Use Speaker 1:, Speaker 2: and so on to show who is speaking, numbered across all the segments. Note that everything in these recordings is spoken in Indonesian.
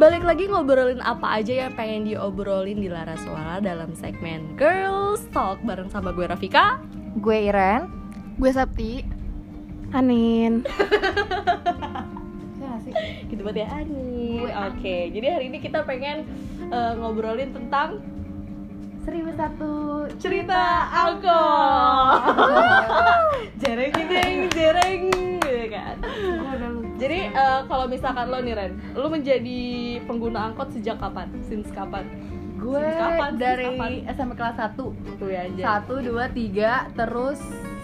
Speaker 1: Balik lagi ngobrolin apa aja yang pengen diobrolin di Lara Suara dalam segmen Girls Talk bareng sama gue Rafika.
Speaker 2: Gue Iren
Speaker 3: Gue Sapti
Speaker 2: Anin
Speaker 1: Gitu banget ya Ani. Oke, jadi hari ini kita pengen eh, ngobrolin tentang
Speaker 2: Seribu satu
Speaker 1: cerita angkot. jereng jereng jereng gitu kan. Jadi eh, kalau misalkan lo nih Ren, lo menjadi pengguna angkot sejak kapan? Since kapan?
Speaker 2: Gue
Speaker 1: Since kapan? Since
Speaker 2: dari
Speaker 1: kapan?
Speaker 2: SMP kelas 1
Speaker 1: Tuh ya aja.
Speaker 2: Satu, dua, tiga Terus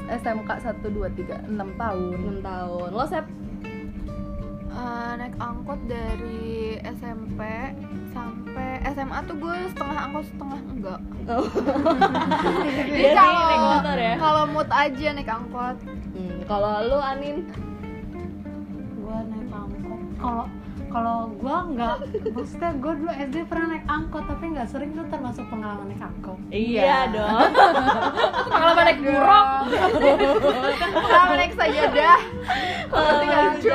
Speaker 2: SMK satu, dua, tiga Enam tahun
Speaker 1: 6 tahun. Lo Sep?
Speaker 3: Eh, Naik angkot dari SMP sampai SMA tuh gue setengah angkot setengah enggak
Speaker 1: Dia nih naik motor ya.
Speaker 3: Kalau mood aja naik angkot
Speaker 1: Hmm, kalau lo Anin
Speaker 4: gua naik angkot. Kalau kalau gua nggak maksudnya gua dulu SD pernah naik angkot tapi nggak sering itu termasuk pengalaman naik angkot.
Speaker 1: Iya. Dong.
Speaker 2: Pengalaman naik buruk
Speaker 3: Kalau naik sajadah.
Speaker 1: Oh,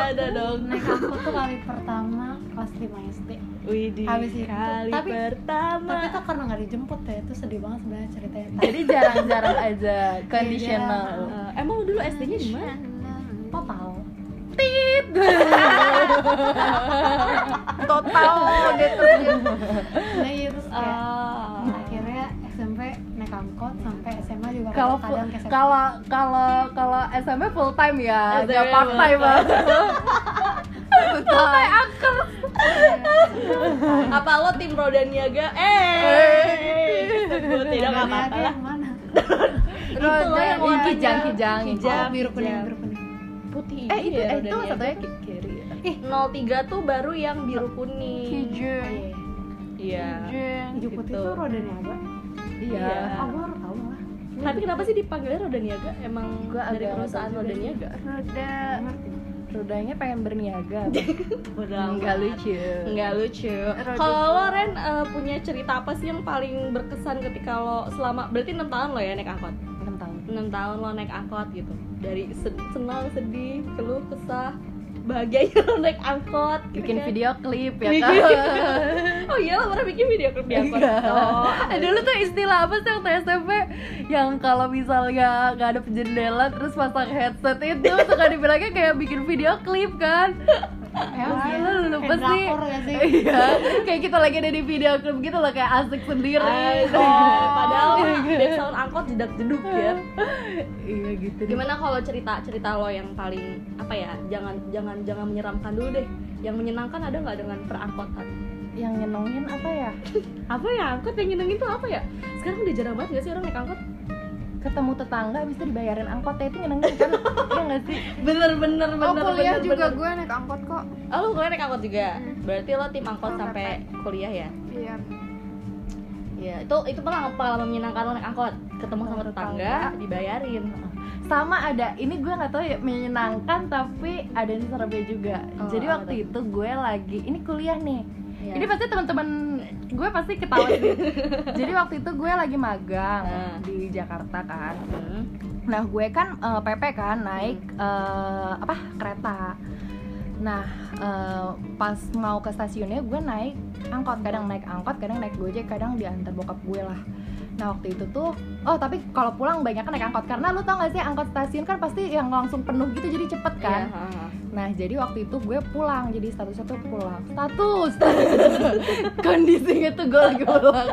Speaker 1: ada dong.
Speaker 4: naik angkot tuh kali pertama kelas 5 SD
Speaker 1: Widih,
Speaker 4: Habis itu,
Speaker 1: kali
Speaker 4: tapi-
Speaker 1: pertama.
Speaker 4: tapi tuh karena nggak dijemput ya itu sedih banget sebenarnya ceritanya.
Speaker 2: Jadi jarang-jarang aja Conditional.
Speaker 1: Eh, emang lu dulu SD-nya di mana?
Speaker 4: total
Speaker 3: Total deterjen
Speaker 4: nah iya terus kayak
Speaker 1: Ah.
Speaker 4: akhirnya SMP naik angkot sampai SMA juga
Speaker 2: kalau
Speaker 4: kadang ke SMA.
Speaker 2: kalau kalau kalau SMP full time ya nggak part time
Speaker 1: full time.
Speaker 2: full time angker
Speaker 1: Apa lo tim roda niaga? Eh. Sebut tidak
Speaker 4: Roda
Speaker 1: apa-apa lah. loh yang
Speaker 2: kijang kijang
Speaker 1: Kijang,
Speaker 4: oh, biru kuning
Speaker 1: kijang.
Speaker 4: biru kuning
Speaker 1: Putih.
Speaker 2: eh itu
Speaker 1: ya,
Speaker 2: eh, itu satunya ki- kiri ya?
Speaker 1: Ih, 03 tuh baru yang biru kuning.
Speaker 3: Hijau
Speaker 1: Iya.
Speaker 4: hijau putih
Speaker 1: Gitu.
Speaker 4: itu roda niaga
Speaker 2: iya
Speaker 1: Iya.
Speaker 4: oh gua baru tahu lah
Speaker 1: Tapi kenapa sih dipanggilnya roda niaga? Emang
Speaker 2: Gua
Speaker 1: dari perusahaan roda niaga?
Speaker 3: Roda
Speaker 2: rodanya pengen berniaga
Speaker 1: Udah
Speaker 2: nggak lucu
Speaker 1: Nggak lucu. Kalau lo Ren eh, punya cerita apa sih yang paling berkesan ketika lo selama berarti 6 tahun lo ya naik angkot?
Speaker 2: Enam tahun
Speaker 1: 6 tahun lo naik angkot gitu. Dari senang, sedih, keluh, kesah, bahagianya lo naik angkot gitu
Speaker 2: bikin
Speaker 1: kan.
Speaker 2: video klip ya
Speaker 1: Bikin
Speaker 2: kan
Speaker 1: oh iya lo pernah bikin video klip di angkot?
Speaker 2: Iya.
Speaker 1: Oh.
Speaker 2: Dulu tuh istilah apa sih waktu SMP yang kalau misalnya nggak ada jendela terus pasang headset itu suka dibilangnya kayak bikin video klip kan
Speaker 4: ya
Speaker 2: Gila, lu lupa sih
Speaker 4: ya sih
Speaker 2: iya kayak kita lagi ada di video klip gitu loh kayak asik sendiri
Speaker 1: Oh, padahal background angkot jedak jeduk ya.
Speaker 2: iya gitu.
Speaker 1: Gimana kalau cerita cerita lo yang paling apa ya? Jangan jangan jangan menyeramkan dulu deh. Yang menyenangkan ada nggak dengan perangkotan?
Speaker 2: yang nyenengin apa ya
Speaker 1: Apa ya angkot yang nyenengin tuh apa ya? Sekarang udah jarang banget gak sih orang naik angkot?
Speaker 2: Ketemu tetangga bisa dibayarin angkotnya itu nyenengin kan iya nggak sih
Speaker 1: Bener bener bener.
Speaker 3: Oh kuliah
Speaker 1: bener,
Speaker 3: juga
Speaker 1: bener.
Speaker 3: gue naik angkot kok
Speaker 1: Oh lu kuliah naik angkot juga.
Speaker 3: Hmm.
Speaker 1: Berarti lo tim angkot
Speaker 3: Oh,
Speaker 1: sampai kuliah ya?
Speaker 3: Iya
Speaker 1: Iya. Itu itu pengalaman pengalaman menyenangkan lo naik angkot. Ketemu sama tetangga, dibayarin.
Speaker 2: sama ada ini gue nggak tahu ya menyenangkan tapi ada yang seremnya juga
Speaker 1: Oh,
Speaker 2: jadi waktu itu gue lagi ini kuliah nih
Speaker 1: Iya.
Speaker 2: ini pasti teman-teman gue pasti ketawa sih. Jadi waktu itu gue lagi magang
Speaker 1: Nah.
Speaker 2: di Jakarta kan.
Speaker 1: Hmm.
Speaker 2: nah gue kan eh, PP kan naik eh, apa kereta. Nah eh, pas mau ke stasiunnya gue naik angkot. Kadang naik angkot kadang naik gojek kadang diantar bokap gue lah. Nah waktu itu tuh oh tapi kalau pulang banyak kan naik angkot. Karena lu tau gak sih angkot stasiun kan pasti yang langsung penuh gitu jadi cepet kan.
Speaker 1: Ha, ha.
Speaker 2: Nah, jadi waktu itu gue pulang, jadi statusnya tuh pulang. Status. Kondisinya tuh gue lagi pulang.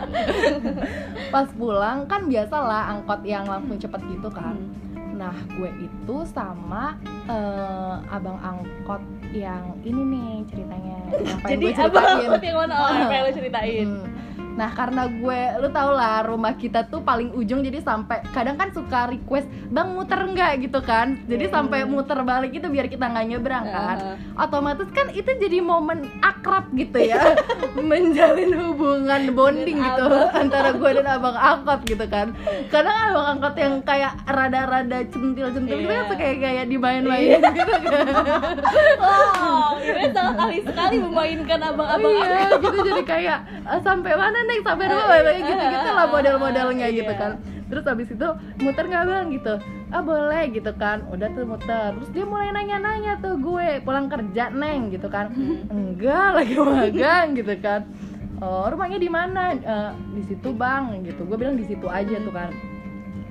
Speaker 2: Pas pulang kan biasalah angkot yang langsung cepet gitu kan.
Speaker 1: Hmm.
Speaker 2: Nah, gue itu sama eh, abang angkot yang ini nih ceritanya. Yang pengen
Speaker 1: Jadi
Speaker 2: gue
Speaker 1: abang
Speaker 2: ceritain.
Speaker 1: angkot yang mana? Oh, yang pengen lo ceritain.
Speaker 2: Hmm. Nah karena gue, lu tau lah rumah kita tuh paling ujung jadi sampai kadang kan suka request bang muter nggak gitu kan, jadi
Speaker 1: Hmm.
Speaker 2: sampai muter balik itu biar kita nggak nyebrang kan. Otomatis kan itu jadi momen akrab gitu ya, menjalin hubungan bonding gitu antara gue dan abang angkot gitu kan. Kadang abang angkot yang kayak rada-rada centil-centil gitu
Speaker 1: Iya.
Speaker 2: kan suka kayak kayak dimain-main gitu kan.
Speaker 1: Oh, ini sangat ahli sekali memainkan abang-abang
Speaker 2: iya gitu jadi kayak "Ah, sampai mana nih sampai rumah kayak gitu gitu lah model-modelnya
Speaker 1: Iya.
Speaker 2: gitu kan. Terus habis itu muter nggak bang? Gitu. Ah boleh gitu kan. Udah tuh muter. Terus dia mulai nanya-nanya tuh gue pulang kerja neng gitu kan. Enggak lagi magang gitu kan. Oh rumahnya di mana? "Eh, di situ bang gitu. Gue bilang di situ aja tuh kan.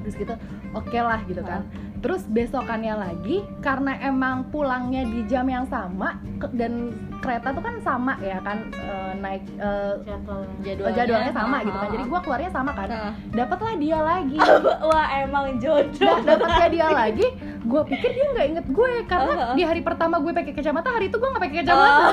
Speaker 2: Terus gitu oke lah gitu kan terus besokannya lagi karena emang pulangnya di jam yang sama ke- dan kereta tuh kan sama ya kan eh, naik eh,
Speaker 4: jadwal
Speaker 2: jadwalnya, sama gitu kan. Jadi gue keluarnya sama kan.
Speaker 1: Nah.
Speaker 2: dapatlah dia lagi.
Speaker 1: Wah emang jodoh.
Speaker 2: Da- dapatnya dia lagi gue pikir dia nggak inget gue karena
Speaker 1: Uh-huh.
Speaker 2: di hari pertama gue pakai kacamata hari itu gue nggak pakai kacamata.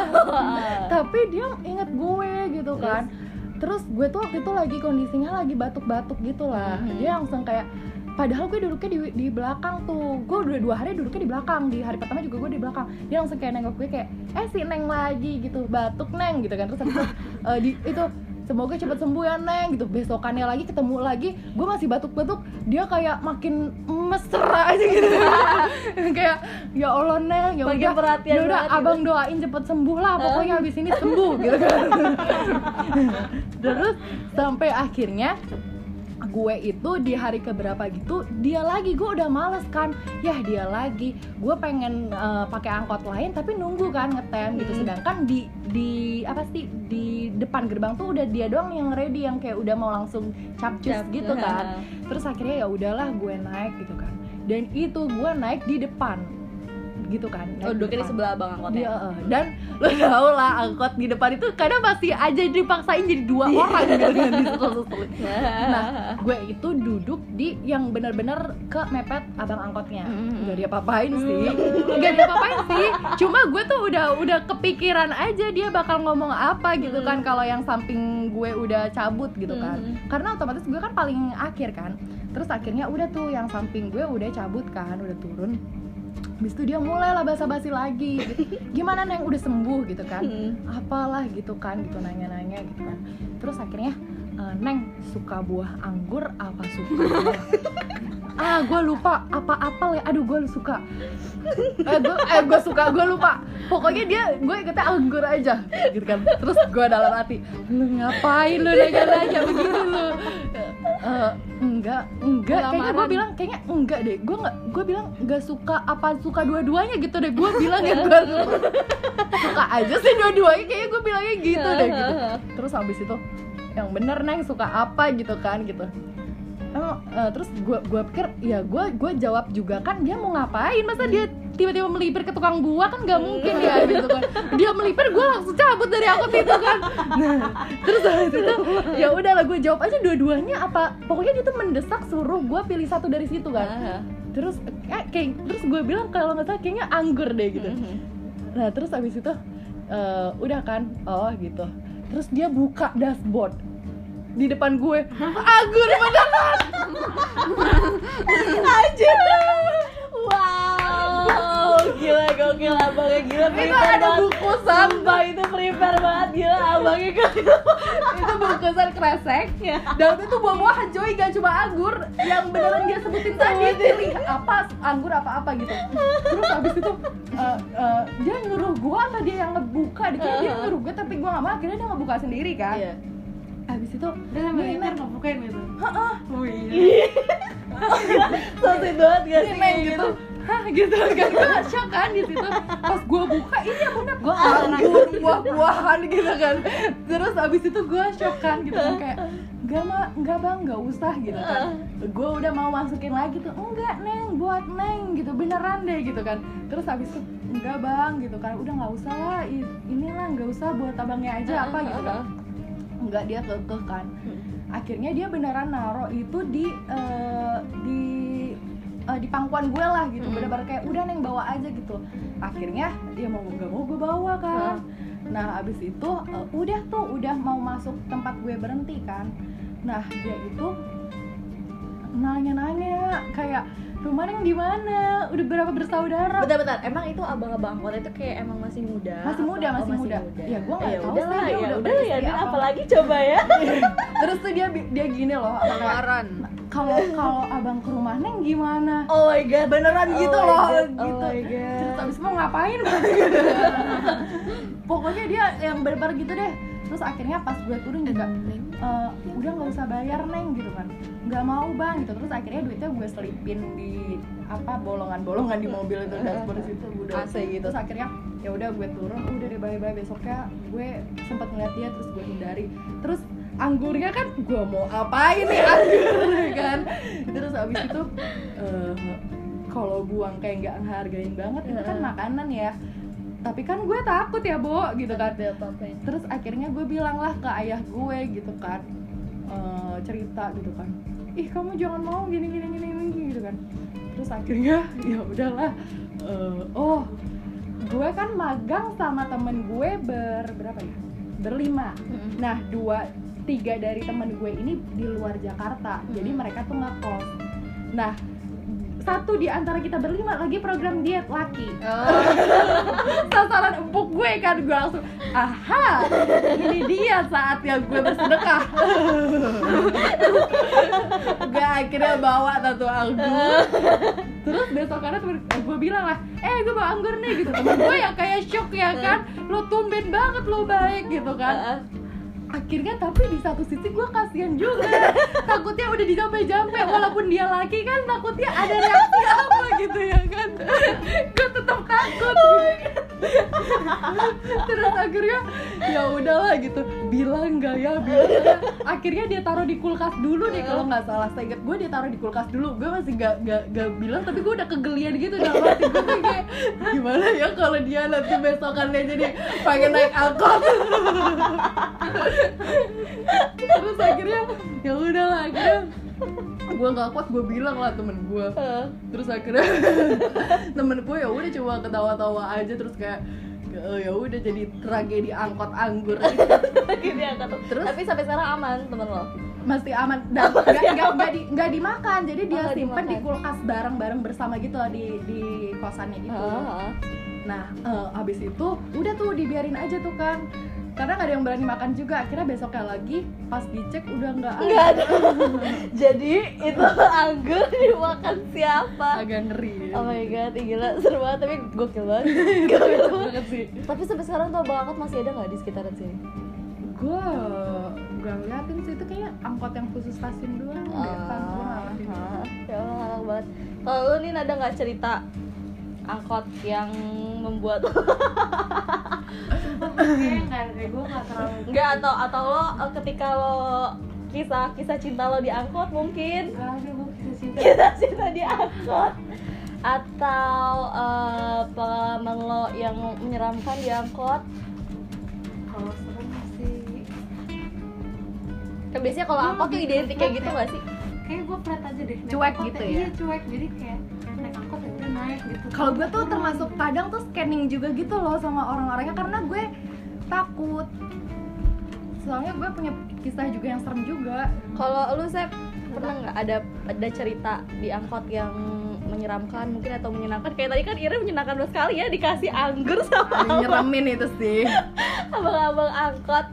Speaker 2: Tapi dia inget gue gitu kan. Terus? Gue tuh waktu itu lagi kondisinya lagi batuk-batuk gitu lah.
Speaker 1: Mhm.
Speaker 2: dia langsung kayak padahal gue duduknya di, di belakang tuh. Gue udah dua hari duduknya di belakang. Di hari pertama juga gue di belakang. Dia langsung kayak nengok gue kayak eh si neng lagi gitu. Batuk neng gitu kan. Terus habis itu eh, di itu semoga cepat sembuh ya neng gitu. Besokannya lagi ketemu lagi gue masih batuk-batuk. Dia kayak makin mesra aja gitu. Kayak ya allah neng ya udah
Speaker 1: perhatian
Speaker 2: ya udah
Speaker 1: gitu.
Speaker 2: abang doain cepet sembuh lah. Pokoknya habis ini sembuh gitu kan. Terus sampai akhirnya gue itu di hari keberapa gitu dia lagi gue udah males kan. Ya dia lagi. Gue pengen eh, pakai angkot lain tapi nunggu kan ngetem gitu.
Speaker 1: Hmm.
Speaker 2: sedangkan di di apa sih di depan gerbang tuh udah dia doang yang ready yang kayak udah mau langsung capcus
Speaker 1: Cap-
Speaker 2: gitu kan. Terus akhirnya ya udahlah gue naik gitu kan. Dan itu gue naik di depan gitu kan
Speaker 1: oh
Speaker 2: di
Speaker 1: duduknya di
Speaker 2: depan.
Speaker 1: sebelah abang angkotnya
Speaker 2: eh, dan lo tau lah angkot di depan itu kadang masih aja dipaksain jadi dua orang gitu kan disusul-susulin. Nah, gue itu duduk di yang benar-benar ke mepet abang angkotnya.
Speaker 1: Mm.
Speaker 2: Gak dia papain sih, gak dia papain sih. Cuma gue tuh udah udah kepikiran aja dia bakal ngomong apa gitu kan kalau yang samping gue udah cabut gitu kan. Karena otomatis gue kan paling akhir kan. Terus akhirnya udah tuh yang samping gue udah cabut kan, udah turun. Habis itu dia mulai lah basa-basi lagi gitu. Gimana Neng udah sembuh gitu kan
Speaker 1: Hmm.
Speaker 2: apalah gitu kan gitu nanya-nanya gitu kan terus akhirnya "Eh, neng suka buah anggur apa suka buah ah gue lupa apa apel ya aduh gue suka. Eh gue eh gue suka gue lupa. Pokoknya dia gue ikutnya anggur aja gitu kan. Terus gue dalam hati lu ngapain lu nanya-nanya begini lu? Eh, enggak enggak. Kayaknya gue
Speaker 3: Lamaran.
Speaker 2: bilang kayaknya enggak deh. Gue nggak gue bilang nggak suka apa suka dua-duanya gitu deh. Gue bilang ya gue suka aja sih dua-duanya. Kayaknya gue bilangnya gitu deh gitu. Terus habis itu yang bener neng suka apa? gitu kan gitu Emang, eh, terus gue gue pikir ya gue gue jawab juga kan dia mau ngapain? Masa dia tiba-tiba melipir ke tukang buah kan nggak mungkin ya gitu kan. Dia melipir gue langsung cabut dari angkot itu kan. Nah terus habis itu ya udahlah gue jawab aja dua-duanya apa pokoknya dia tuh mendesak suruh gue pilih satu dari situ kan. Terus eh, kayak terus gue bilang kalau nggak salah kayaknya anggur deh gitu. Nah terus abis itu eh, udah kan, oh gitu. Terus dia buka dashboard di depan gue, anggur beneran.
Speaker 1: aja wow gila gokil abangnya gila
Speaker 2: Itu ada bungkusan,
Speaker 1: Sumpah itu prepare banget gila abangnya gokil
Speaker 2: itu bungkusan kresek. Dan itu buah-buahan coy, gak cuma anggur yang beneran dia sebutin tadi pilih apa anggur apa apa gitu. Terus abis itu eh, eh, dia nyuruh gue atau dia yang ngebuka? Dia, dia nyuruh gue tapi gue gak mau. Akhirnya dia ngebuka sendiri kan.
Speaker 1: Iya.
Speaker 2: Abis itu
Speaker 4: sambil
Speaker 2: Nih,
Speaker 4: nyetir
Speaker 2: Neng.
Speaker 4: ngebukain gitu?
Speaker 2: Heeh.
Speaker 4: Oh iya.
Speaker 1: So sweet banget gak
Speaker 2: si
Speaker 1: sih
Speaker 2: Neng gitu. hah gitu. Kan gue shock kan di situ. Pas gue buka iya bener.
Speaker 4: Pernah
Speaker 2: anggur buah-buahan gitu kan. Terus abis itu gue shock kan gitu. Kan kayak enggak mah enggak bang enggak usah gitu kan. Gue udah mau masukin lagi tuh enggak neng buat neng gitu. Beneran deh gitu kan. Terus abis itu enggak bang gitu kan. Udah nggak usah lah inilah nggak usah buat abangnya aja apa gitu kan enggak dia kekeh kan. Akhirnya dia beneran naro itu di eh, di eh, di pangkuan gue lah gitu.
Speaker 1: Hmm.
Speaker 2: bener-bener kayak udah neng bawa aja gitu. Akhirnya dia mau nggak mau gue bawa kan. Nah abis itu eh, udah tuh udah mau masuk tempat gue berhenti kan. Nah dia itu nanya-nanya kayak rumah neng di mana? Udah berapa bersaudara?
Speaker 1: Bentar-bentar, emang itu abang-abang angkot itu kayak emang masih muda?
Speaker 2: Masih muda,
Speaker 1: Apa-
Speaker 2: masih
Speaker 1: oh,
Speaker 2: muda. Ya, gua nggak
Speaker 1: Ya
Speaker 2: tahu
Speaker 1: udah
Speaker 2: sih,
Speaker 1: ya
Speaker 2: udah
Speaker 1: udah ya,
Speaker 2: apa.
Speaker 1: apalagi coba ya.
Speaker 2: Terus tuh dia dia gini loh
Speaker 3: Lamaran.
Speaker 2: kalau kalau abang ke rumah neng gimana?
Speaker 1: Oh my god
Speaker 2: beneran
Speaker 1: Oh
Speaker 2: gitu loh
Speaker 1: God,
Speaker 2: gitu.
Speaker 1: Oh my god.
Speaker 2: Terus abis mau ngapain? Pokoknya dia yang bener-bener gitu deh. Terus akhirnya pas gue turun juga "Eh, udah nggak usah bayar neng gitu kan. Nggak mau bang gitu. Terus akhirnya duitnya gue selipin di apa bolongan-bolongan di mobil itu dashboard situ udah
Speaker 1: AC gitu.
Speaker 2: terus akhirnya ya udah gue turun udah deh bye bye besoknya gue sempat ngeliat dia terus gue hindari. Terus anggurnya kan gue mau apain nih anggur kan. Terus abis itu eh, kalau buang kayak nggak ngehargain banget itu kan makanan ya tapi kan gue takut ya bo gitu kan. Terus akhirnya gue bilang lah ke ayah gue gitu kan. Eh, cerita gitu kan. Ih kamu jangan mau gini gini gini gini gitu kan. Terus akhirnya ya udahlah. Eh, oh gue kan magang sama temen gue ber berapa ya? Berlima. Nah dua tiga dari temen gue ini di luar Jakarta. Jadi mereka tuh ngekos nah satu di antara kita berlima lagi program diet laki. Sasaran empuk gue kan gue langsung aha ini dia saatnya gue bersedekah. Gue akhirnya bawa satu anggur. Terus besokannya temen gue bilang lah eh gue bawa anggur nih gitu. Temen gue yang kayak shock ya kan lo tumben banget lo baik gitu kan akhirnya tapi di satu sisi gue kasihan juga. Takutnya udah dijampe-jampe walaupun dia laki kan takutnya ada reaksi apa gitu ya kan. Gue tetap takut terus akhirnya ya udahlah gitu. Bilang nggak ya? Bilang nggak ya. akhirnya dia taruh di kulkas dulu deh kalau nggak salah. Saya ingat gue dia taruh di kulkas dulu. Gue masih nggak nggak nggak bilang tapi gue udah kegelian gitu dalam hati gue kayak gimana ya kalau dia nanti besokannya jadi pengen naik angkot? Terus akhirnya ya udahlah akhirnya gue nggak kuat gue bilang lah temen gue terus akhirnya temen gue ya udah cuma ketawa-tawa aja terus kayak "Eh, ya udah jadi tragedi angkot anggur.
Speaker 1: Terus? Tapi sampai sekarang aman temen lo.
Speaker 2: masih aman. Dan nggak nggak di, nggak dimakan. Jadi dia
Speaker 1: nggak
Speaker 2: simpen di kulkas bareng-bareng bersama gitu loh di di kosannya gitu
Speaker 1: Heeh.
Speaker 2: nah eh, abis itu udah tuh dibiarin aja tuh kan karena nggak ada yang berani makan juga akhirnya besoknya lagi pas dicek udah nggak
Speaker 1: Nggak ada. Jadi itu anggur dimakan siapa?
Speaker 2: agak ngeri
Speaker 1: Oh my god, ih, gila seru banget tapi gokil banget.
Speaker 2: Gokil banget sih
Speaker 1: tapi sampai sekarang tuh abang angkot masih ada nggak di sekitaran sini?
Speaker 2: gue gak ngeliatin sih itu kayak angkot yang khusus stasiun doang deh gue nggak ngerti.
Speaker 1: Ah, ya Allah halal banget. Kalau lu nih ada nggak cerita angkot yang membuat Enggak atau atau lo eh, ketika lo kisah kisah cinta lo di angkot mungkin kisah cinta. Di angkot atau eh, pengalaman lo yang menyeramkan di angkot
Speaker 4: kalau serem sih.
Speaker 1: Kan biasanya kalau angkot tuh identik kayak gitu nggak sih?
Speaker 4: Kayak gue flat aja deh.
Speaker 2: Cuek
Speaker 4: angkot
Speaker 2: gitu
Speaker 4: ya.
Speaker 2: ya?
Speaker 4: iya cuek. Jadi kayak naik angkot naik gitu.
Speaker 2: Kalau gue tuh termasuk kadang tuh scanning juga gitu loh sama orang-orangnya karena gue takut. Soalnya gue punya kisah juga yang serem juga.
Speaker 1: Kalau lu saya pernah nggak ada ada cerita di angkot yang menyeramkan mungkin atau menyenangkan? Kayak tadi kan Ira menyenangkan banget sekali ya dikasih anggur sama
Speaker 2: Ada nyeremin itu sih.
Speaker 1: Abang-abang angkot.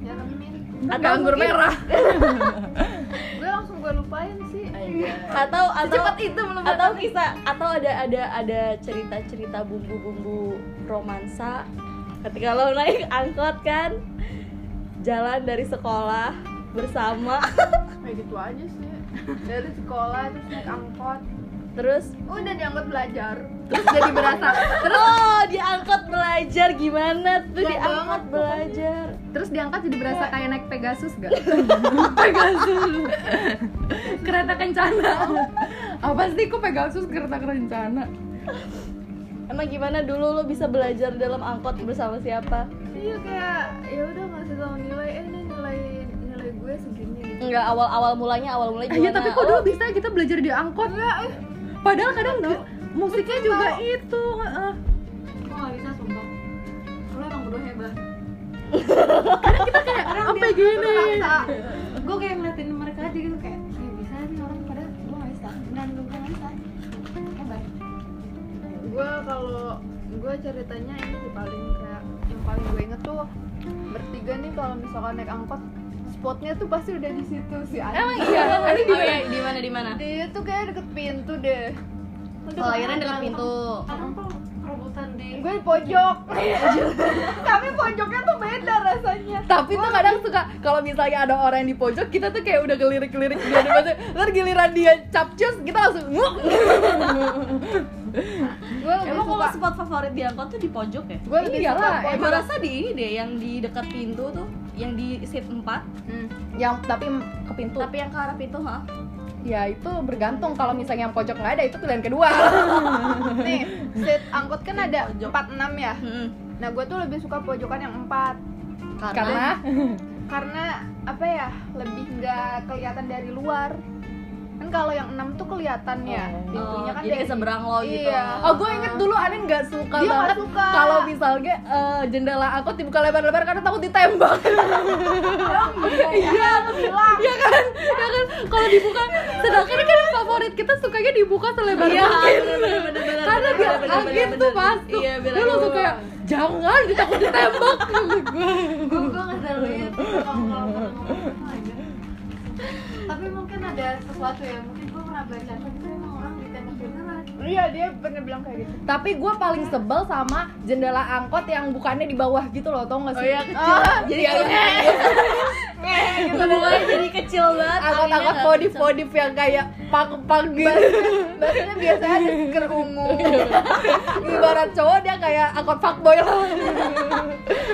Speaker 3: Nyeremin.
Speaker 2: Ada anggur
Speaker 1: mungkin-
Speaker 2: merah.
Speaker 3: Gue langsung gue lupain sih
Speaker 1: atau atau
Speaker 2: Secepat itu melupakan.
Speaker 1: atau kisah atau ada ada ada cerita-cerita bumbu-bumbu romansa ketika lo naik angkot kan jalan dari sekolah bersama.
Speaker 3: Kayak gitu aja sih. Dari sekolah terus naik angkot
Speaker 1: terus?
Speaker 3: Udah diangkut belajar.
Speaker 2: Terus jadi berasa.
Speaker 1: Oh diangkot belajar. Gimana tuh
Speaker 3: Gak
Speaker 1: diangkot
Speaker 3: banget
Speaker 1: belajar?
Speaker 2: Terus diangkat jadi berasa kayak naik Pegasus gak? Pegasus. Kereta kencana. Apa sih kok Pegasus kereta kencana
Speaker 1: emang gimana dulu lo bisa belajar dalam angkot bersama siapa?
Speaker 3: Iya kayak ya udah ngasih tahu nilai. Eh ini nilai nilai gue segini. Gitu
Speaker 1: Enggak awal awal mulanya awal mulanya
Speaker 2: Iya tapi kok
Speaker 1: Oh,
Speaker 2: dulu bisa kita belajar di angkot Padahal kadang di- musiknya juga itu heeh.
Speaker 4: gue nggak bisa sumpah. Lo emang berdua hebat.
Speaker 2: Kita kayak apa gini.
Speaker 4: gue kayak ngeliatin mereka aja gitu kayak kayak bisa nih orang pada gue nggak bisa. Dan gue nggak bisa. Hebat.
Speaker 3: Gue kalau gue ceritanya ini sih paling kayak yang paling gue inget tuh bertiga nih kalau misalkan naik angkot spotnya tuh pasti udah di situ sih.
Speaker 1: Emang iya, ini di mana? Di mana di mana?
Speaker 3: dia tuh kayak deket pintu deh.
Speaker 1: Oh, akhirnya dekat pintu.
Speaker 4: robot rebutan di
Speaker 3: gue di pojok. Tapi pojoknya tuh beda rasanya.
Speaker 2: Tapi tuh kadang suka kalau misalnya ada orang yang di pojok kita tuh kayak udah gelirik-gelirik dia di depan ntar giliran dia capcus kita langsung nguk.
Speaker 3: Gue
Speaker 1: Emang
Speaker 3: suka
Speaker 1: kalau spot favorit di angkot tuh di pojok ya?
Speaker 3: gue lebih
Speaker 2: Iyalah,
Speaker 3: suka pojok.
Speaker 1: gue rasa di ini deh, yang di dekat pintu tuh, yang di seat 4
Speaker 3: Hmm.
Speaker 2: yang tapi ke pintu.
Speaker 1: Tapi yang ke arah pintu, ha?
Speaker 2: ya itu bergantung. Kalau misalnya yang pojok nggak ada itu pilihan kedua.
Speaker 3: Nih seat angkot kan ada
Speaker 1: Pojok.
Speaker 3: 46 ya?
Speaker 1: Hmm.
Speaker 3: nah gue tuh lebih suka pojokan yang 4
Speaker 2: karena
Speaker 3: karena apa ya? Lebih nggak kelihatan dari luar kan kalau yang 6 tuh kelihatan ya
Speaker 2: Oh.
Speaker 3: pintunya kan
Speaker 1: jadi
Speaker 3: dari
Speaker 1: seberang lo gitu.
Speaker 3: iya.
Speaker 2: Oh gue inget dulu Anin nggak suka
Speaker 3: Dia
Speaker 2: banget
Speaker 3: suka.
Speaker 2: kalau misalnya eh, jendela angkot dibuka lebar-lebar karena takut ditembak. Iya, Iya kan, ya kan. Kalau dibuka, sedangkan kan favorit kita sukanya dibuka selebar
Speaker 1: Iya,
Speaker 2: mungkin.
Speaker 1: bener-bener.
Speaker 2: Karena biar
Speaker 1: bener-bener,
Speaker 2: angin tuh masuk.
Speaker 1: Iya,
Speaker 2: langsung
Speaker 1: angin.
Speaker 2: kayak jangan ditakut ditembak. gue.
Speaker 4: gue gue nggak terlalu itu kalau mungkin ada sesuatu ya mungkin gue pernah baca tapi emang orang ditembak beneran
Speaker 3: iya dia pernah bilang kayak gitu
Speaker 2: Tapi gue paling sebel sama jendela angkot yang bukannya di bawah gitu loh, tau gak
Speaker 1: Oh
Speaker 2: sih?
Speaker 1: iya, kecil. jadi
Speaker 2: iya,
Speaker 1: kayak Bukanya jadi kecil banget. anginnya nggak
Speaker 2: podif-podif yang kayak pang-pang gitu.
Speaker 3: bahasanya biasanya ada stiker ungu
Speaker 2: Ibarat cowok dia kayak angkot fuckboy lah.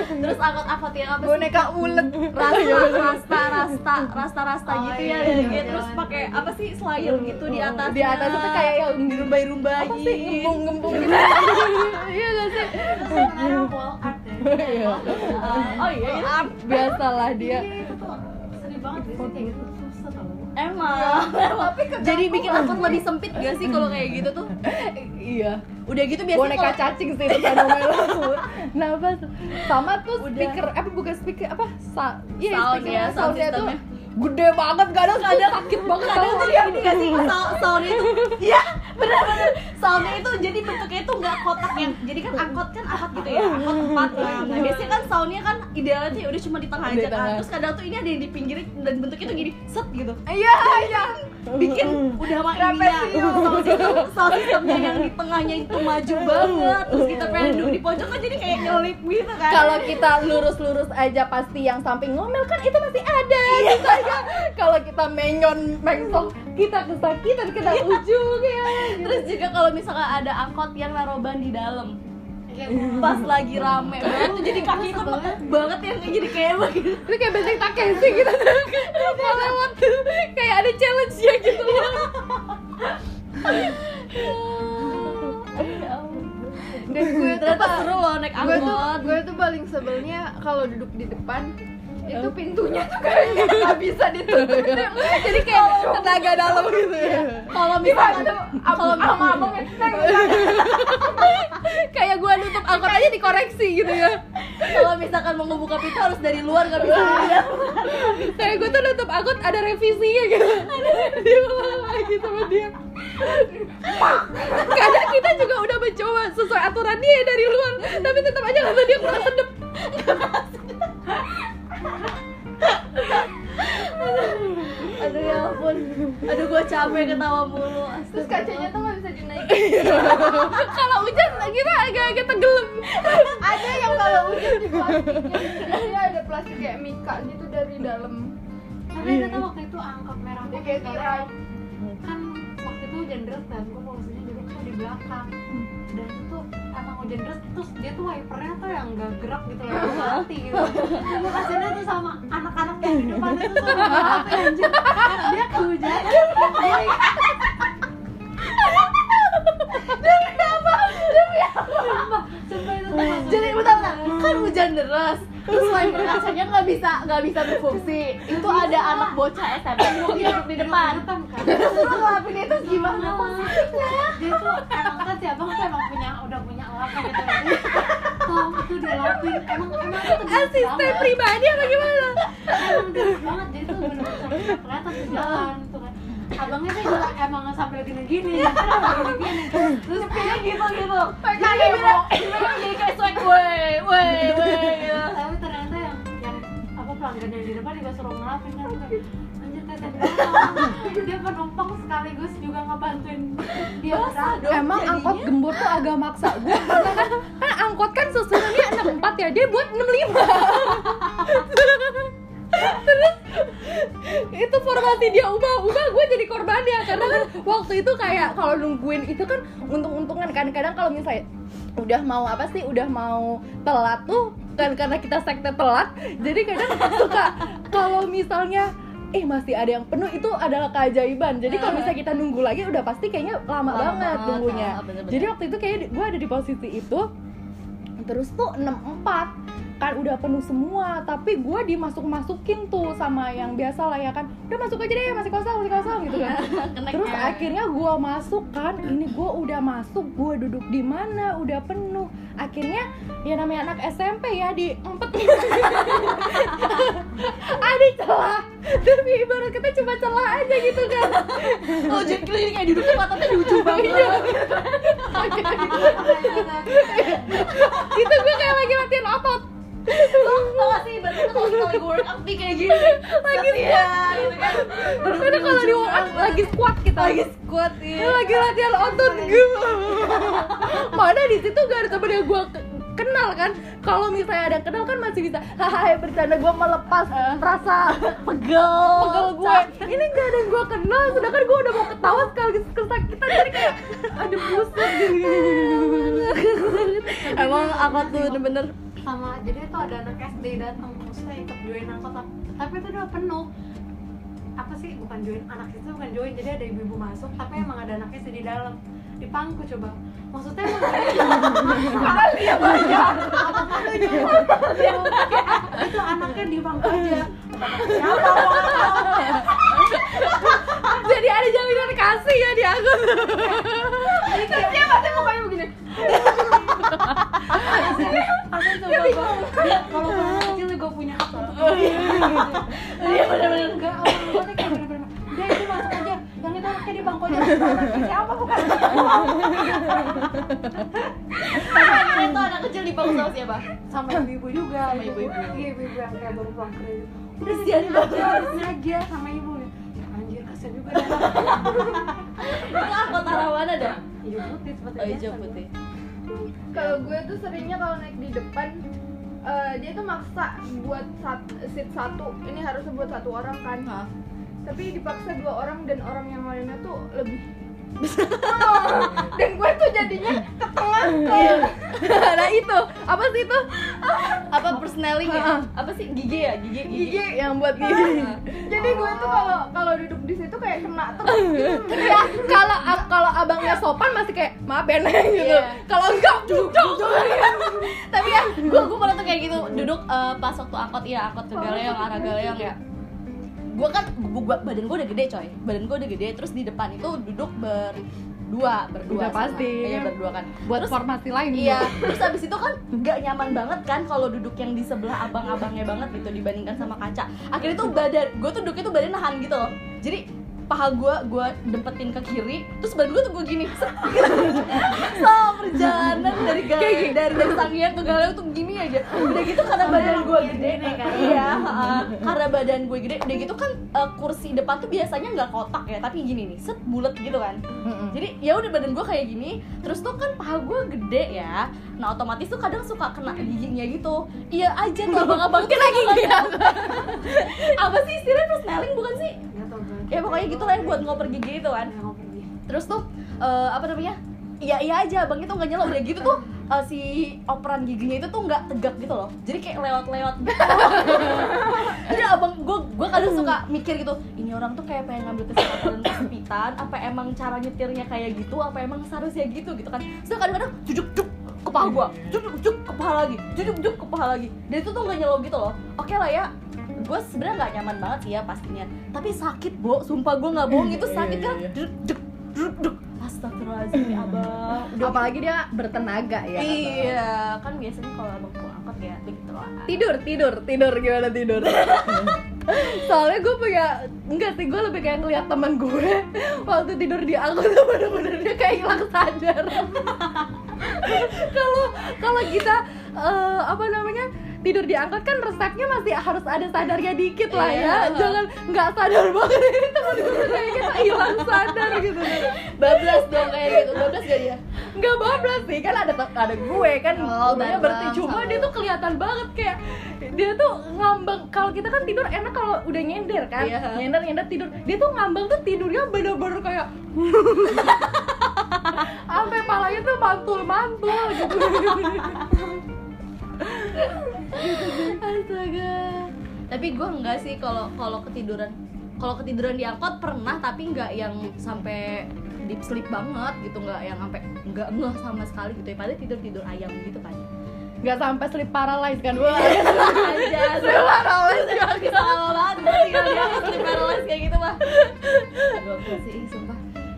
Speaker 1: Terus angkot-angkot yang apa sih?
Speaker 3: boneka ulet
Speaker 1: rasta rasta rasta rasta rasta
Speaker 4: Oh,
Speaker 1: gitu
Speaker 4: iya,
Speaker 1: ya
Speaker 4: iya,
Speaker 1: gitu.
Speaker 4: iya.
Speaker 1: terus pakai apa sih slayer gitu di atas
Speaker 2: Di atas itu kayak yang
Speaker 1: dirumbai-rumbai
Speaker 2: apa sih gembung-gembung gitu. Iya gak sih?
Speaker 4: sebenarnya wall art ya
Speaker 2: Iya.
Speaker 1: oh iya itu
Speaker 2: Biasalah dia.
Speaker 4: Iya, itu tuh sedih banget sih kayak gitu susah tau
Speaker 1: emang
Speaker 3: tapi
Speaker 1: jadi bikin angkot lebih sempit gak sih kalau kayak gitu tuh
Speaker 2: Iya.
Speaker 1: udah gitu biasanya
Speaker 2: Boneka
Speaker 1: kalau-
Speaker 2: cacing sih itu fenomenal. Nah, apa tuh? sama tuh
Speaker 1: Udah.
Speaker 2: speaker apa bukan speaker apa? Sa iya,
Speaker 1: Sound
Speaker 2: speaker-
Speaker 1: ya, sound
Speaker 2: soundnya tuh. Gede banget kadang tuh
Speaker 1: Kadang-
Speaker 2: sakit banget.
Speaker 1: Kadang
Speaker 2: tau
Speaker 1: tuh ini gak sih? Sound soundnya itu iya benar-benar soundnya itu jadi bentuknya itu nggak kotak yang jadi kan angkot kan angkot gitu ya angkot empat. Lah nah biasanya kan soundnya kan idealnya tuh ya udah cuma di tengah aja. Kan terus kadang tuh ini ada yang di pinggir dan bentuknya tuh gini set gitu.
Speaker 3: Iya iya.
Speaker 1: bikin udah mah sound system sound systemnya yang di tengahnya itu maju banget. Terus kita pengen duduk di pojok kan jadi kayak nyelip gitu kan.
Speaker 2: Kalau kita lurus-lurus aja pasti yang samping ngomel kan itu masih ada. Gitu ya. kalau kita menyon mengsok kita kesakitan kita ujung ya.
Speaker 1: Terus juga kalau misalkan ada angkot yang naruh ban di dalam.
Speaker 4: Iya,
Speaker 1: pas lagi rame banget tuh jadi kaki itu banget yang jadi kayak begitu
Speaker 2: itu kayak benteng Takeshi gitu. Mau lewat kayak ada challenge nya gitu loh.
Speaker 3: Dan gue tuh
Speaker 1: ternyata seru loh naik
Speaker 3: gue tuh
Speaker 1: angkot.
Speaker 3: gue tuh paling sebelnya kalau duduk di depan itu pintunya tuh kayaknya nggak bisa ditutup
Speaker 2: jadi kayak tenaga dalam gitu ya.
Speaker 1: kalau misalkan
Speaker 3: kalau sama abangnya
Speaker 2: kayak gua nutup angkot aja dikoreksi gitu ya.
Speaker 1: Kalau misalkan mau ngebuka pintu harus dari luar nggak bisa
Speaker 2: kayak gua tuh nutup angkot ada revisinya gitu. Dia ngomong lagi sama dia. Kadang kita juga udah mencoba sesuai aturan dia dari luar tapi tetap aja kata dia kurang sedep
Speaker 1: aduh ya ampun. Aduh gue capek ketawa mulu.
Speaker 3: Terus kacanya tuh nggak bisa dinaikin.
Speaker 2: Kalau hujan kita agak-agak tenggelam.
Speaker 3: Ada yang kalau hujan di plastiknya dia ada plastik kayak mika gitu dari dalam.
Speaker 4: Tapi ada tuh waktu itu angkot merah
Speaker 3: kayak
Speaker 4: kan
Speaker 3: tirai.
Speaker 4: kan waktu itu hujan deras dan gue posisinya duduk tuh di belakang. Dan itu tuh hujan deras terus dia tuh wipernya tuh yang gak gerak gitu loh yang mati gitu. Gue kasihannya tuh sama anak-anak yang di depan itu sama mati anjir. Dia kehujanan. Jadi Sumpah, sumpah itu tuh langsung
Speaker 1: jadi bentar bentar kan hujan deras. Terus wiper kacanya nggak bisa nggak bisa berfungsi. Itu ada anak bocah SMP duduk di depan.
Speaker 4: kan.
Speaker 1: Terus lu ngelapin itu gimana
Speaker 4: dia tuh emang kan si abang tuh emang punya udah punya gitu Tom itu lapin emang emang itu
Speaker 2: asisten pribadi apa gimana?
Speaker 4: Emang banget jadi tuh bener-bener sampai kelihatan tuh jalan tuh kan. Abangnya tuh juga emang sampai gini-gini. Kan sampai gini-gini. Terus
Speaker 1: kayak gitu gitu. Kayak jadi swag gitu
Speaker 4: tapi ternyata yang yang apa pelanggan pelanggan yang di depan juga suruh ngelapin kan Dia penumpang sekaligus juga ngebantuin dia berangkat
Speaker 2: Emang angkot gembur tuh agak maksa. Gue kan, kan angkot kan susunannya 64 ya dia buat 65 terus itu formasi dia ubah-ubah gue jadi korbannya karena kan waktu itu kayak kalau nungguin itu kan untung-untungan kan. Kadang kalau misalnya udah mau apa sih udah mau telat tuh kan karena kita sekte telat jadi kadang suka kalau misalnya eh masih ada yang penuh itu adalah keajaiban. Jadi kalau misalnya kita nunggu lagi udah pasti kayaknya lama,
Speaker 1: Lama
Speaker 2: banget
Speaker 1: banget,
Speaker 2: nunggunya.
Speaker 1: ah, bener-bener.
Speaker 2: jadi waktu itu kayak gue ada di posisi itu terus tuh 64 kan udah penuh semua tapi gue dimasuk masukin tuh sama yang biasa lah ya kan. Udah masuk aja deh masih kosong masih kosong gitu kan. Terus akhirnya gue masuk kan ini gue udah masuk gue duduk di mana udah penuh. Akhirnya ya namanya anak SMP ya di empet. Ada celah. Tapi ibarat kita cuma celah aja gitu kan.
Speaker 1: Oh jadi klinik kayak duduknya matanya di ujung banget.
Speaker 2: Itu gue kayak lagi latihan otot
Speaker 1: lo tau gak sih tuh kalau kita lagi workout nih kayak gini. Lagi gitu kan.
Speaker 2: Karena kalau di workout lagi squat kita.
Speaker 1: Lagi squat ya
Speaker 2: Ini lagi latihan otot gue mana di situ gak ada temen yang gue kenal kan? Kalau misalnya ada kenal kan masih bisa hahaha bercanda gue melepas rasa
Speaker 1: pegel
Speaker 2: pegel gue ini gak ada yang gue kenal sedangkan gue udah mau ketawa sekaligus kesakitan jadi kayak ada buset gitu
Speaker 1: emang apa tuh bener-bener
Speaker 4: sama jadi itu ada anak SD datang maksudnya ikut join angkot tapi- itu udah penuh. Apa sih bukan join anak itu bukan join jadi ada ibu-ibu masuk tapi emang ada anak SD di dalam di pangku coba. Maksudnya emang dia banyak itu anaknya di pangku aja. Siapa
Speaker 2: jadi ada jaminan kasih ya di aku
Speaker 3: Terus dia pasti mukanya begini.
Speaker 4: Aku coba kalau kecil gue punya untuk
Speaker 1: iya. Bener-bener.
Speaker 4: Enggak tua tuh kayak bener-bener dia itu masuk aja yang itu anaknya di bangku siapa bukan
Speaker 1: Tapi itu anak kecil di bangku sama siapa?
Speaker 4: sama ibu-ibu juga
Speaker 1: Sama ibu-ibu.
Speaker 4: iya ibu-ibu yang kayak baru pulang kerja. Udah
Speaker 1: dia di bangku
Speaker 4: aja sama ibu. Ya anjir kasian juga
Speaker 1: angkot arah mana dah?
Speaker 4: hijau putih seperti
Speaker 1: Oh hijau putih.
Speaker 3: Kalau gue tuh seringnya kalau naik di depan eh, dia tuh maksa buat sat, seat satu. Ini harusnya buat satu orang kan.
Speaker 1: Hah?
Speaker 3: Tapi dipaksa dua orang dan orang yang lainnya tuh lebih dan gue tuh jadinya ke tengah
Speaker 2: nah itu. Apa sih itu?
Speaker 1: Apa persneling ya? Apa sih? Gigi ya? Gigi gigi.
Speaker 3: gigi
Speaker 2: yang buat gini
Speaker 3: jadi gue tuh kalau kalau duduk di situ kayak kena terus. Gitu.
Speaker 2: ya kalau kalau abangnya sopan masih kayak maaf ya Neng," gitu.
Speaker 1: Iya.
Speaker 2: kalau enggak duduk.
Speaker 1: Tapi ya, gua gua pernah tuh kayak gitu. Duduk eh, pas waktu angkot iya angkot ke Galeong arah Galeong ya. Gua kan gua, badan gua udah gede coy. Badan gua udah gede terus di depan itu duduk berdua, berdua
Speaker 2: Udah pasti.
Speaker 1: Iya, berdua kan.
Speaker 2: buat
Speaker 1: Terus-
Speaker 2: formasi lain
Speaker 1: Iya, terus abis itu kan nggak nyaman banget kan kalau duduk yang di sebelah abang-abangnya banget gitu dibandingkan sama kaca. Akhirnya tuh badan gue tuh duduknya tuh badan nahan gitu loh. Jadi paha gue gue dempetin ke kiri, terus badan gue tuh gue gini. Selama perjalanan dari Galeri, dari dari Sangiang ke Galeri tuh gini aja. Udah gitu karena badan gue gede, iya, heeh. karena badan gue gede. Udah gitu kan eh, kursi depan tuh biasanya nggak kotak ya, tapi gini nih, set bulat gitu kan jadi ya udah badan gue kayak gini terus tuh kan paha gue gede ya nah otomatis tuh kadang suka kena giginya gitu iya aja tuh abang-abang tuh lagi apa sih istilahnya persneling bukan sih. Ya pokoknya gitu lah ya buat ngoper gigi itu kan. Terus tuh eh, apa namanya? Iya iya aja abang itu nggak nyelok. Udah gitu tuh eh, si operan giginya itu tuh nggak tegak gitu loh. Jadi kayak lewat-lewat gitu. Jadi abang gue gue kadang suka mikir gitu ini orang tuh kayak pengen ngambil kesempatan kesempitan apa emang cara nyetirnya kayak gitu apa emang seharusnya gitu gitu kan. So kadang-kadang jujuk juk ke paha gue jujuk juk ke paha lagi jujuk juk ke paha lagi. Dan itu tuh nggak nyelok gitu loh. Oke lah ya gue sebenarnya nggak nyaman banget sih ya pastinya. Tapi sakit bo. Sumpah gue nggak bohong. Itu sakit kan? duk duk duk duk astagfirullahaladzim ya abang udah
Speaker 2: apalagi dia bertenaga ya.
Speaker 1: Iya kan biasanya kalau abang pulang angkot ya begitu lah
Speaker 2: tidur tidur tidur. Gimana tidur? Soalnya gue punya enggak sih gue lebih kayak ngeliat teman gue. Waktu tidur di angkot tuh bener-bener dia kayak hilang sadar. Kalau kalau kita eh, apa namanya tidur di angkot kan resepnya masih harus ada sadarnya dikit lah ya. Jangan nggak sadar banget. Ini temen gue kayak kita hilang sadar gitu.
Speaker 1: Bablas dong kayak gitu. Bablas gak dia?
Speaker 2: Nggak bablas sih kan ada ada gue kan
Speaker 1: Oh, bareng
Speaker 2: berarti cuma dia tuh kelihatan banget kayak dia tuh ngambang. Kalau kita kan tidur enak kalau udah nyender kan
Speaker 1: Iya.
Speaker 2: nyender nyender tidur. Dia tuh ngambang tuh tidurnya bener-bener kayak sampai palanya tuh mantul mantul gitu
Speaker 1: astaga. Tapi gue enggak sih kalau kalau ketiduran kalau ketiduran di angkot pernah tapi nggak yang sampai deep sleep banget gitu nggak yang sampai nggak ngeh sama sekali gitu. Ya padahal tidur tidur ayam gitu kan.
Speaker 2: Nggak sampai sleep paralyzed kan? Wah
Speaker 1: aja.
Speaker 2: Sleep paralyzed.
Speaker 1: bisa lama banget tinggal sleep paralysis kayak gitu mah gue sih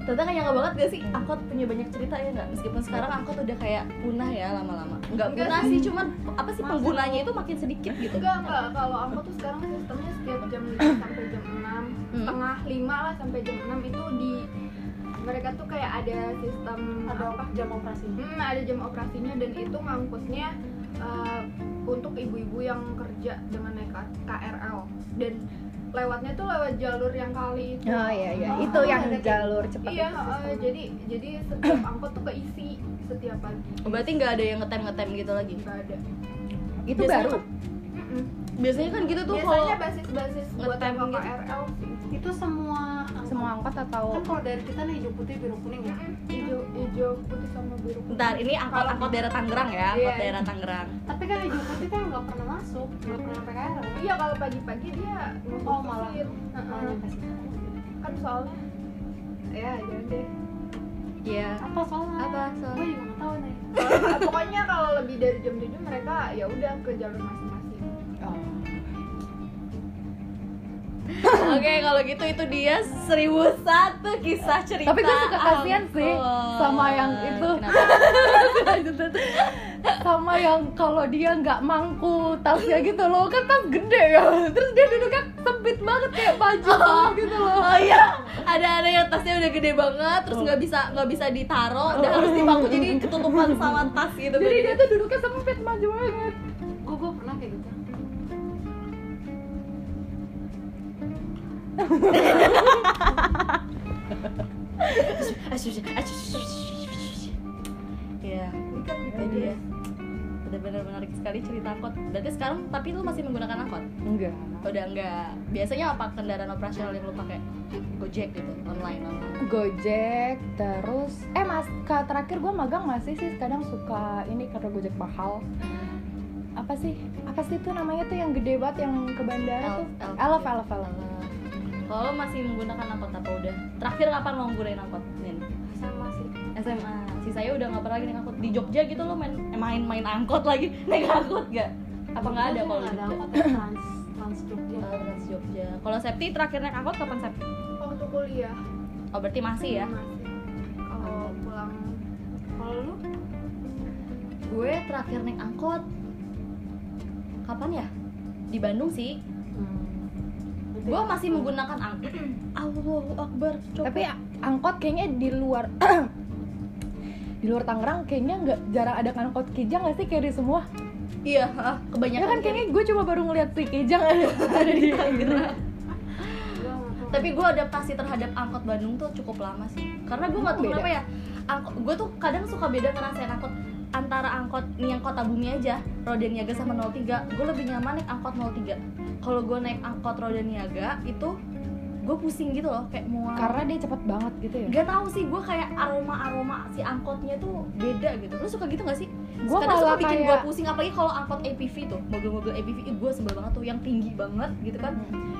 Speaker 1: ih, sumpah Ternyata gak nyangka banget gak sih? Angkot punya banyak cerita ya nggak meskipun sekarang angkot udah kayak punah ya lama-lama. Nggak
Speaker 3: Enggak
Speaker 1: punah
Speaker 3: sih.
Speaker 1: sih cuman apa sih penggunanya itu makin sedikit gitu.
Speaker 3: Enggak enggak. Kalau angkot tuh sekarang sistemnya setiap jam 5 sampai jam 6
Speaker 1: Hmm.
Speaker 3: tengah 5 lah sampai jam 6 itu di mereka tuh kayak ada sistem
Speaker 4: ada
Speaker 3: apa?
Speaker 4: Jam operasi?
Speaker 3: Hmm, ada jam operasinya dan itu ngangkutnya uh, untuk ibu-ibu yang kerja dengan naik KRL dan lewatnya tuh lewat jalur yang kali itu.
Speaker 2: oh iya iya
Speaker 4: Oh,
Speaker 2: itu yang
Speaker 4: ada kayak
Speaker 2: jalur cepat
Speaker 3: Iya,
Speaker 2: itu
Speaker 3: uh, jadi jadi setiap angkot tuh keisi setiap pagi.
Speaker 1: Oh, berarti nggak ada yang ngetem ngetem gitu lagi
Speaker 3: Nggak ada.
Speaker 2: itu
Speaker 1: biasanya
Speaker 2: baru
Speaker 1: kan- biasanya kan gitu tuh kalau
Speaker 3: Biasanya basis-basis buat
Speaker 1: ngetem
Speaker 3: yang
Speaker 1: gitu.
Speaker 3: KRL sih.
Speaker 4: itu semua
Speaker 2: angkot atau
Speaker 4: kan kalau dari kita nih hijau putih biru kuning ya.
Speaker 3: Hijau hijau putih sama biru.
Speaker 1: Bentar, ini angkot angkot daerah Tangerang ya, angkot
Speaker 3: Iya.
Speaker 1: daerah Tangerang.
Speaker 4: tapi kan hijau putih kan nggak pernah masuk nggak pernah PKR
Speaker 3: Iya kalau pagi-pagi dia
Speaker 4: Oh, malah. malah
Speaker 3: Kan soalnya ya jangan deh.
Speaker 1: Iya.
Speaker 4: apa soalnya
Speaker 1: Apa
Speaker 4: gue
Speaker 1: soalnya?
Speaker 4: juga nggak tahu nih
Speaker 3: Soalnya- pokoknya kalau lebih dari jam 7 mereka ya udah ke jalur masing-masing.
Speaker 2: Oh.
Speaker 1: Oke, kalau gitu itu dia 1001 kisah cerita.
Speaker 2: Tapi gue suka kasihan sih sama yang itu. Sama yang kalau dia nggak mangku tasnya gitu loh kan tas gede ya. Terus dia duduknya sempit banget kayak baju gitu loh.
Speaker 1: Oh iya, ada ada yang tasnya udah gede banget, terus nggak bisa nggak bisa ditaro, dan harus dibangku jadi ketutupan sama tas gitu.
Speaker 2: jadi dia tuh duduknya sempit maju banget
Speaker 1: Iya, ya benar-benar menarik sekali cerita angkot. Berarti sekarang tapi lu masih menggunakan angkot?
Speaker 2: enggak
Speaker 1: Udah enggak. Biasanya apa kendaraan operasional yang lu pakai? Gojek gitu, online online.
Speaker 2: Gojek terus eh mas ke terakhir gue magang masih sih kadang suka ini karena Gojek mahal apa sih apa sih tuh namanya tuh yang gede banget yang ke bandara tuh elf elf elf
Speaker 1: Kalau masih menggunakan angkot apa udah? Terakhir kapan lo menggunakan angkot? Nin?
Speaker 4: sama sih
Speaker 1: SMA. Si saya udah nggak pernah lagi naik angkot di Jogja gitu lo main eh, main main angkot lagi naik angkot gak? Apa nggak ada kalau di
Speaker 4: ada
Speaker 1: Jogja?
Speaker 4: angkot yang trans trans Jogja
Speaker 1: Oh, Trans Jogja. Kalau Septi terakhir naik angkot kapan Septi?
Speaker 3: Waktu kuliah
Speaker 1: Oh berarti masih ya?
Speaker 3: masih. Kalau pulang
Speaker 4: kalau lu
Speaker 1: Gue terakhir naik angkot kapan ya? Di Bandung sih. Gue masih menggunakan angkot. Allahu Akbar. Coba.
Speaker 2: tapi angkot kayaknya di luar di luar Tangerang kayaknya nggak jarang ada angkot kijang nggak sih kayak di semua
Speaker 1: iya, ah,
Speaker 2: ya
Speaker 1: kebanyakan.
Speaker 2: kan kayaknya gue cuma baru ngeliat si kijang ada, ada di
Speaker 1: Tangerang. Tapi gue adaptasi terhadap angkot Bandung tuh cukup lama sih. Karena gue nggak tahu kenapa ya. Angkot, gue tuh kadang suka beda ngerasain angkot antara angkot nih yang kota bumi aja roda niaga sama 03 gue lebih nyaman naik angkot 03 kalau gue naik angkot roda niaga itu gue pusing gitu loh kayak mau
Speaker 2: karena dia cepet banget gitu ya?
Speaker 1: Gak tau sih, gue kayak aroma-aroma si angkotnya tuh beda gitu. Lu suka gitu gak sih?
Speaker 2: Gue
Speaker 1: Kadang suka bikin gue
Speaker 2: kayak
Speaker 1: pusing, apalagi kalau angkot APV tuh Mobil-mobil APV, gue sebel banget tuh, yang tinggi banget gitu kan.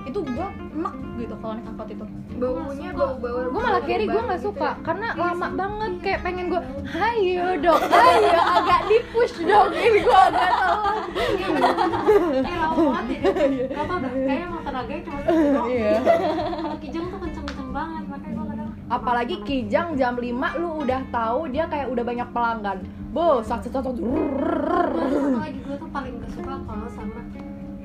Speaker 1: Itu gue emak gitu kalau naik angkot itu.
Speaker 3: Baunya bau bau
Speaker 2: gue malah carry gue nggak
Speaker 3: gitu
Speaker 2: suka
Speaker 3: ya.
Speaker 2: karena lama banget kayak pengen gue ayo dong ayo agak di push dong ini gue agak salah
Speaker 4: eh lama banget ya dah kayaknya emang tenaganya cuma
Speaker 2: Iya.
Speaker 4: kalau kijang tuh kenceng-kenceng banget makanya gue kadang
Speaker 2: apalagi kijang jam 5 lu udah tahu dia kayak udah banyak pelanggan bo satu satu
Speaker 4: gue tuh satu lagi gue tuh paling gak suka kalau sama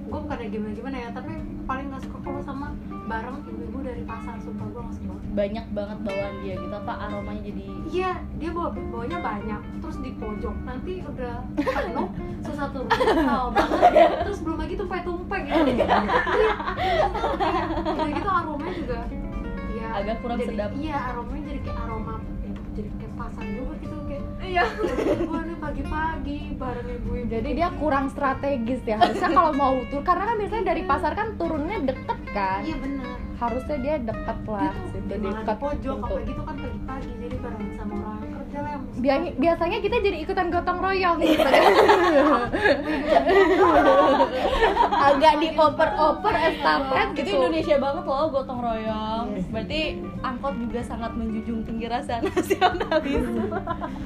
Speaker 4: gue bukan gimana gimana ya tapi paling nggak suka kalau sama bareng ibu-ibu dari pasar sumpah gue nggak suka banget
Speaker 1: banyak banget bawaan dia gitu apa aromanya jadi
Speaker 4: iya dia bawa bawanya banyak terus di pojok nanti udah penuh susah turun banget terus belum lagi tumpeng-tumpeng gitu udah gitu aromanya juga ya
Speaker 1: Agak kurang sedap.
Speaker 4: iya aromanya jadi kayak aroma jadi kayak pasar juga gitu kayak
Speaker 1: iya
Speaker 4: gue nih pagi-pagi bareng ibu-ibu
Speaker 2: Jadi dia kurang strategis ya. Harusnya kalau mau tur karena kan biasanya dari pasar kan turunnya deket kan.
Speaker 4: iya benar
Speaker 2: Harusnya dia deket lah,
Speaker 4: Dia tuh
Speaker 2: deket
Speaker 4: pojok apa gitu kan pagi-pagi jadi bareng
Speaker 2: biasanya kita jadi ikutan gotong royong gitu kan. Agak dioper-oper estafet
Speaker 1: itu
Speaker 2: gitu.
Speaker 1: Indonesia banget loh gotong royong berarti angkot juga sangat menjunjung tinggi rasa nasionalisme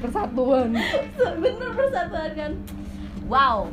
Speaker 2: Persatuan.
Speaker 1: bener persatuan kan wow